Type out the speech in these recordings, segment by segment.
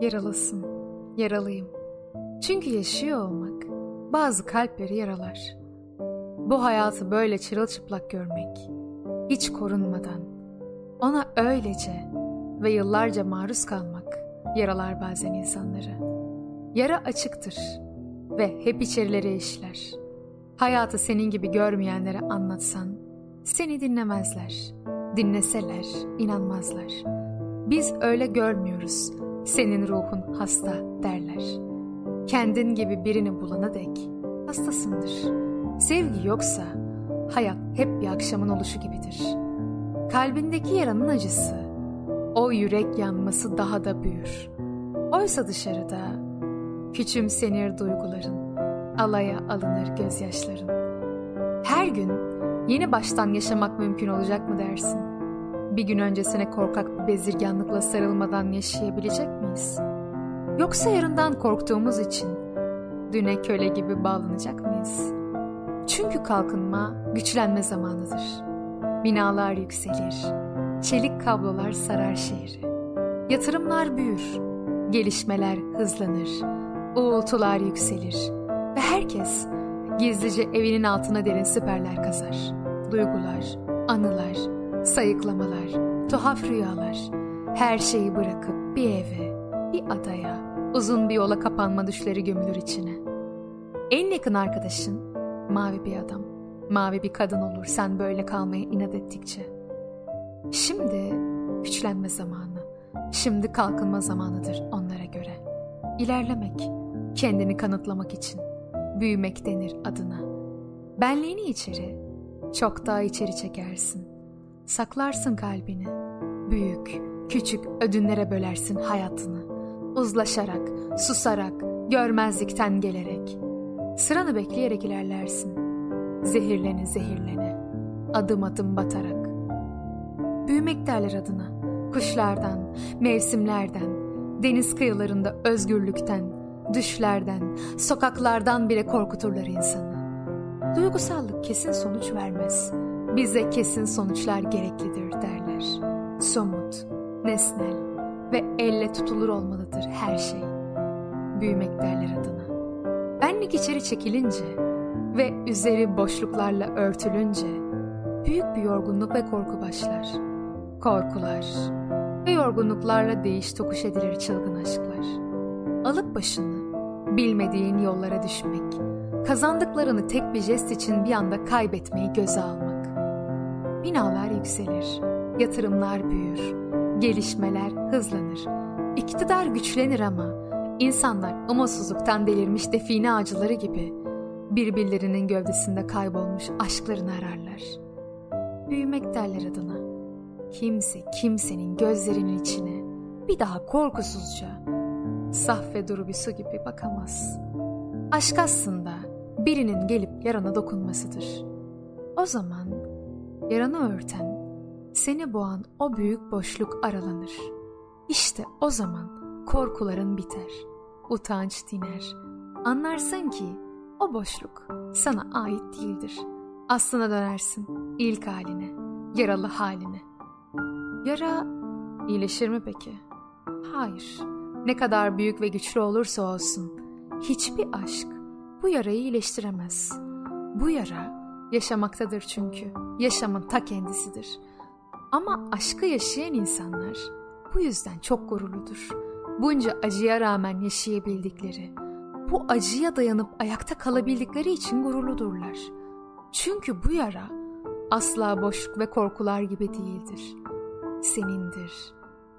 Yaralısın, yaralıyım. Çünkü yaşıyor olmak bazı kalpleri yaralar. Bu hayatı böyle çırılçıplak görmek, hiç korunmadan, ona öylece ve yıllarca maruz kalmak yaralar bazen insanları. Yara açıktır ve hep içerilere işler. Hayatı senin gibi görmeyenlere anlatsan, seni dinlemezler. Dinleseler, inanmazlar. Biz öyle görmüyoruz, senin ruhun hasta derler. Kendin gibi birini bulana dek hastasındır. Sevgi yoksa hayat hep bir akşamın oluşu gibidir. Kalbindeki yaranın acısı, o yürek yanması daha da büyür. Oysa dışarıda küçümsenir duyguların, alaya alınır gözyaşların. Her gün yeni baştan yaşamak mümkün olacak mı dersin? Bir gün öncesine korkak bir bezirganlıkla sarılmadan yaşayabilecek miyiz? Yoksa yarından korktuğumuz için düne köle gibi bağlanacak mıyız? Çünkü kalkınma güçlenme zamanıdır. Binalar yükselir, çelik kablolar sarar şehri. Yatırımlar büyür, gelişmeler hızlanır, uğultular yükselir ve herkes gizlice evinin altına derin siperler kazar. Duygular, anılar, sayıklamalar, tuhaf rüyalar, her şeyi bırakıp bir eve, bir adaya, uzun bir yola kapanma düşleri gömülür içine. En yakın arkadaşın mavi bir adam, mavi bir kadın olur sen böyle kalmaya inat ettikçe. Şimdi güçlenme zamanı, şimdi kalkınma zamanıdır onlara göre. İlerlemek, kendini kanıtlamak için, büyümek denir adına. Benliğini içeri, çok daha içeri çekersin. Saklarsın kalbini, büyük, küçük ödünlere bölersin hayatını. Uzlaşarak, susarak, görmezlikten gelerek. Sıranı bekleyerek ilerlersin. Zehirlene zehirlene, adım adım batarak. Büyümek derler adına. Kuşlardan, mevsimlerden, deniz kıyılarında özgürlükten, düşlerden, sokaklardan bile korkuturlar insanı. Duygusallık kesin sonuç vermez. Bize kesin sonuçlar gereklidir derler. Somut, nesnel ve elle tutulur olmalıdır her şey. Büyümek derler adına. Benlik içeri çekilince ve üzeri boşluklarla örtülünce büyük bir yorgunluk ve korku başlar. Korkular ve yorgunluklarla değiş tokuş edilir çılgın aşklar. Alıp başını bilmediğin yollara düşmek, kazandıklarını tek bir jest için bir anda kaybetmeyi göze almak. Binalar yükselir, yatırımlar büyür, gelişmeler hızlanır, iktidar güçlenir ama insanlar umutsuzluktan delirmiş define ağacıları gibi birbirlerinin gövdesinde kaybolmuş aşklarını ararlar. Büyümek derler adına. Kimse kimsenin gözlerinin içine bir daha korkusuzca, saf ve duru bir su gibi bakamaz. Aşk aslında birinin gelip yarana dokunmasıdır. O zaman yaranı örten, seni boğan o büyük boşluk aralanır. İşte o zaman korkuların biter, utanç diner. Anlarsın ki o boşluk sana ait değildir. Aslına dönersin ilk haline, yaralı haline. Yara iyileşir mi peki? Hayır. Ne kadar büyük ve güçlü olursa olsun hiçbir aşk bu yarayı iyileştiremez. Bu yara yaşamaktadır çünkü. Yaşamın ta kendisidir. Ama aşkı yaşayan insanlar bu yüzden çok gururludur. Bunca acıya rağmen yaşayabildikleri, bu acıya dayanıp ayakta kalabildikleri için gururludurlar. Çünkü bu yara asla boşluk ve korkular gibi değildir. Senindir,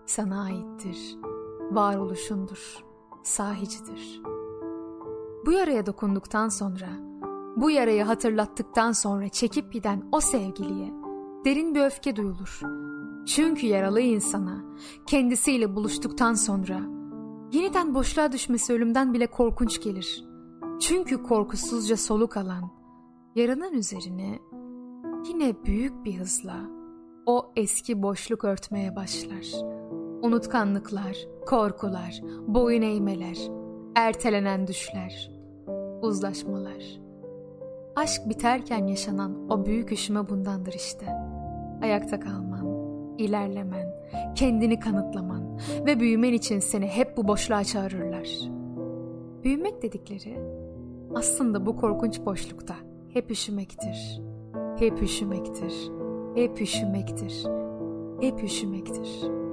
sana aittir, varoluşundur, sahicidir. Bu yaraya dokunduktan sonra, bu yarayı hatırlattıktan sonra çekip giden o sevgiliye derin bir öfke duyulur. Çünkü yaralı insana kendisiyle buluştuktan sonra yeniden boşluğa düşmesi ölümden bile korkunç gelir. Çünkü korkusuzca soluk alan yaranın üzerine yine büyük bir hızla o eski boşluk örtmeye başlar. Unutkanlıklar, korkular, boyun eğmeler, ertelenen düşler, uzlaşmalar. Aşk biterken yaşanan o büyük üşüme bundandır işte. Ayakta kalman, ilerlemen, kendini kanıtlaman ve büyümen için seni hep bu boşluğa çağırırlar. Büyümek dedikleri aslında bu korkunç boşlukta hep üşümektir. Hep üşümektir. Hep üşümektir. Hep üşümektir.